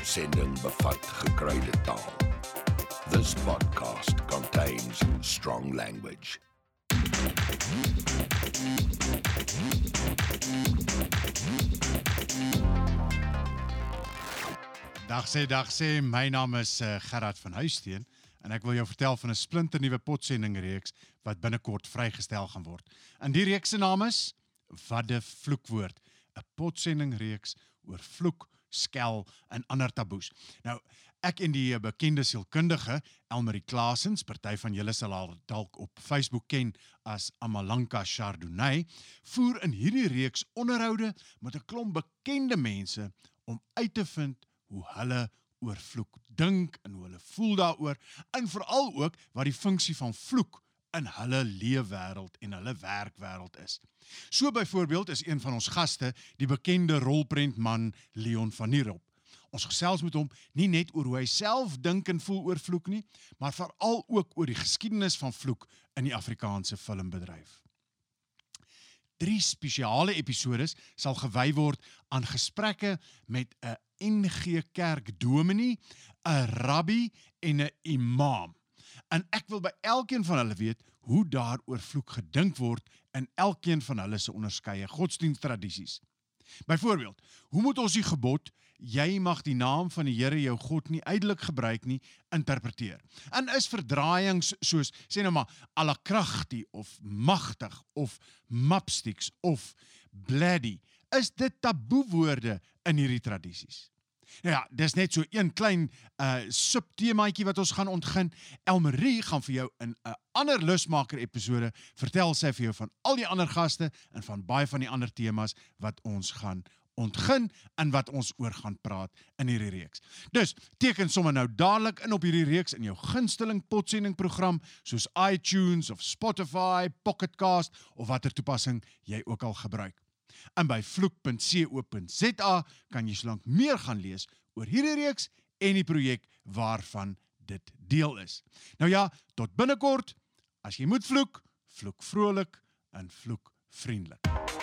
potsending bevat gekruide taal. This podcast contains strong language. Dag sê dag sê my naam is uh, Gerard van Huisteen en ek wil jou vertel van 'n splinternuwe potsending reeks wat binnekort vrygestel gaan word. In die reeks se naam is Wat 'n vloekwoord, 'n potsending reeks oor vloek, skel en ander taboes. Nou, ek en die bekende sielkundige Elmarie Klasens, party van julle sal haar dalk op Facebook ken as Amalanka Chardonnay, voer in hierdie reeks onderhoude met 'n klomp bekende mense om uit te vind hoe hulle oor vloek dink en hoe hulle voel daaroor en veral ook wat die funksie van vloek in hulle leefwêreld en hulle werkwêreld is. So byvoorbeeld is een van ons gaste die bekende rolprentman Leon van Nierop. Ons gesels met hom nie net oor hoe hy self dink en voel oor vloek nie, maar veral ook oor die geskiedenis van vloek in die Afrikaanse filmbedryf. Drie spesiale episodes sal gewy word aan gesprekke met 'n NG Kerk dominee, 'n rabbi en 'n imam. En ek wil by elkeen van hulle weet hoe daaroor vloek gedink word in elkeen van hulle se onderskeie godsdiensttradisies. Byvoorbeeld, hoe moet ons die gebod jy mag die naam van die Here jou God nie uitelik gebruik nie interpreteer? En is verdraaiings soos sê nou maar alakragti of magtig of mapsticks of bloody, is dit taboe woorde in hierdie tradisies? Nou ja, dis net so een klein uh subtemaatjie wat ons gaan ontgin. Elmarie gaan vir jou in 'n ander lusmaker episode vertel sy vir jou van al die ander gaste en van baie van die ander temas wat ons gaan ontgin en wat ons oor gaan praat in hierdie reeks. Dus teken sommer nou dadelik in op hierdie reeks in jou gunsteling potsending program soos iTunes of Spotify, Pocket Cast of watter toepassing jy ook al gebruik. En by vloek.co.za kan jy solank meer gaan lees oor hierdie reeks en die projek waarvan dit deel is. Nou ja, tot binnekort. As jy moet vloek, vloek vrolik en vloek vriendelik.